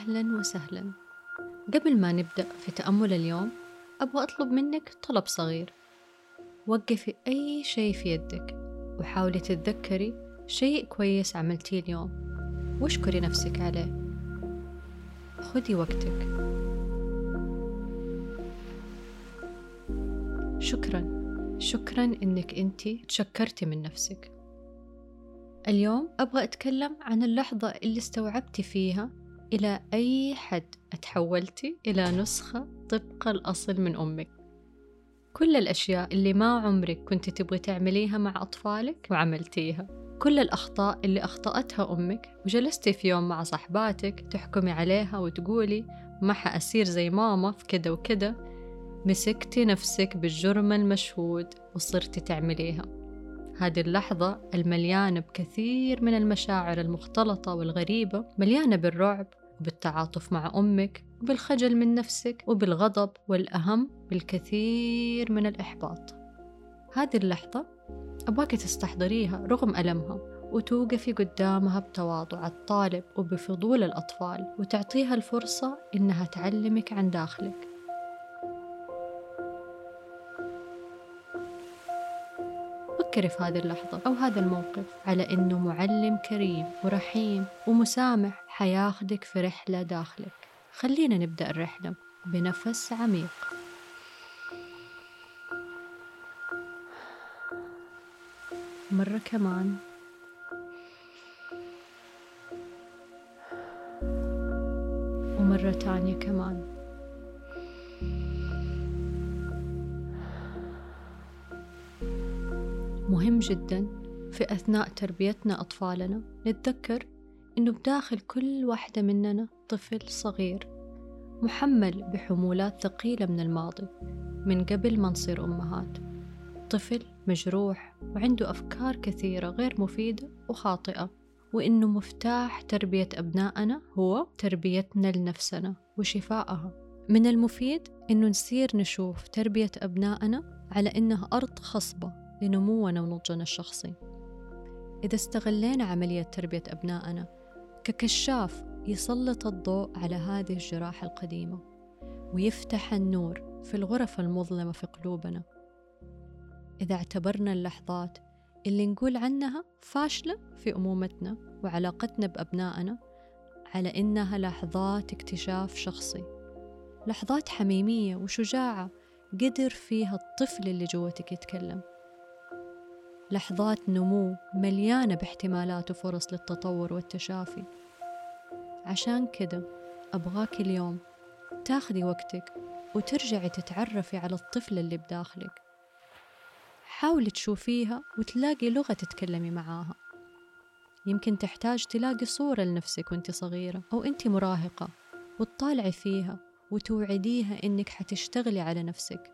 أهلا وسهلا. قبل ما نبدأ في تأمل اليوم أبغى أطلب منك طلب صغير. وقفي أي شيء في يدك وحاولي تتذكري شيء كويس عملتيه اليوم واشكري نفسك عليه. خذي وقتك. شكرا. شكرا إنك انتي تشكرتي من نفسك. اليوم أبغى أتكلم عن اللحظة اللي استوعبتي فيها إلى أي حد تحولتي إلى نسخة طبق الأصل من أمك. كل الأشياء اللي ما عمرك كنت تبغي تعمليها مع أطفالك وعملتيها. كل الأخطاء اللي أخطأتها أمك وجلستي في يوم مع صحباتك تحكمي عليها وتقولي ما حأصير زي ماما في كده وكده مسكتي نفسك بالجرم المشهود وصرتي تعمليها. هذه اللحظة المليانة بكثير من المشاعر المختلطة والغريبة مليانة بالرعب وبالتعاطف مع أمك وبالخجل من نفسك وبالغضب والأهم بالكثير من الإحباط. هذه اللحظة أبغاك تستحضريها رغم ألمها وتوقفي قدامها بتواضع الطالب وبفضول الأطفال وتعطيها الفرصة إنها تعلمك عن داخلك. فكري في هذه اللحظة أو هذا الموقف على إنه معلم كريم ورحيم ومسامح حياخدك في رحلة داخلك. خلينا نبدأ الرحلة بنفس عميق. مرة كمان. ومرة تانية كمان. مهم جدا في أثناء تربيتنا أطفالنا. نتذكر إنه بداخل كل واحدة مننا طفل صغير محمل بحمولات ثقيلة من الماضي من قبل ما نصير أمهات. طفل مجروح وعنده أفكار كثيرة غير مفيدة وخاطئة وإنه مفتاح تربية أبنائنا هو تربيتنا لنفسنا وشفائها. من المفيد إنه نصير نشوف تربية أبنائنا على إنها أرض خصبة لنمونا ونضجنا الشخصي. إذا استغلينا عملية تربية أبنائنا ككشاف يسلط الضوء على هذه الجراح القديمة ويفتح النور في الغرف المظلمة في قلوبنا. إذا اعتبرنا اللحظات اللي نقول عنها فاشلة في أمومتنا وعلاقتنا بأبنائنا على إنها لحظات اكتشاف شخصي. لحظات حميمية وشجاعة قدر فيها الطفل اللي جوتك يتكلم. لحظات نمو مليانة باحتمالات وفرص للتطور والتشافي. عشان كده أبغاك اليوم تاخدي وقتك وترجعي تتعرفي على الطفل اللي بداخلك. حاولي تشوفيها وتلاقي لغة تتكلمي معاها. يمكن تحتاج تلاقي صورة لنفسك وانت صغيرة أو انت مراهقة وتطالعي فيها وتوعديها إنك حتشتغلي على نفسك.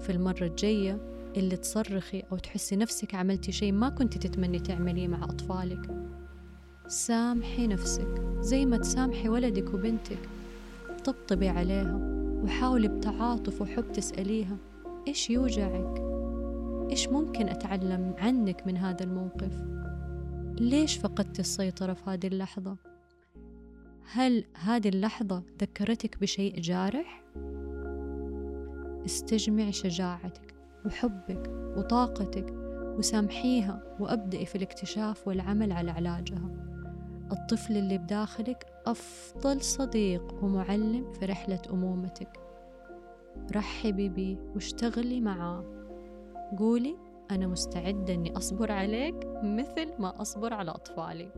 في المرة الجاية اللي تصرخي أو تحسي نفسك عملتي شيء ما كنت تتمني تعمليه مع أطفالك سامحي نفسك زي ما تسامحي ولدك وبنتك طبطبي عليها وحاولي بتعاطف وحب تسأليها إيش يوجعك؟ إيش ممكن أتعلم عنك من هذا الموقف؟ ليش فقدت السيطرة في هذه اللحظة؟ هل هذه اللحظة ذكرتك بشيء جارح؟ استجمعي شجاعتك وحبك وطاقتك وسامحيها وأبدأي في الاكتشاف والعمل على علاجها. الطفل اللي بداخلك أفضل صديق ومعلم في رحلة أمومتك. رحبي بيه واشتغلي معاه. قولي أنا مستعدة أني أصبر عليك مثل ما أصبر على أطفالي.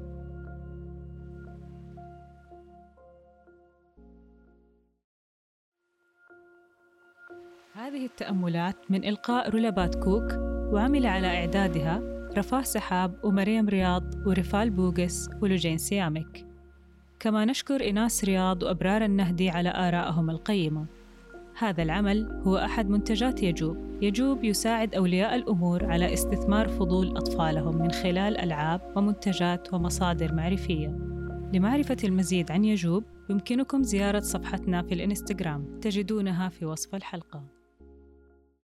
هذه التأملات من إلقاء رولابات كوك وعمل على إعدادها رفاه سحاب ومريم رياض ورفال بوغس ولجين سيامك كما نشكر إناس رياض وأبرار النهدي على آرائهم القيمة. هذا العمل هو أحد منتجات يجوب. يجوب يساعد أولياء الأمور على استثمار فضول أطفالهم من خلال ألعاب ومنتجات ومصادر معرفية. لمعرفة المزيد عن يجوب يمكنكم زيارة صفحتنا في الإنستغرام. تجدونها في وصف الحلقة.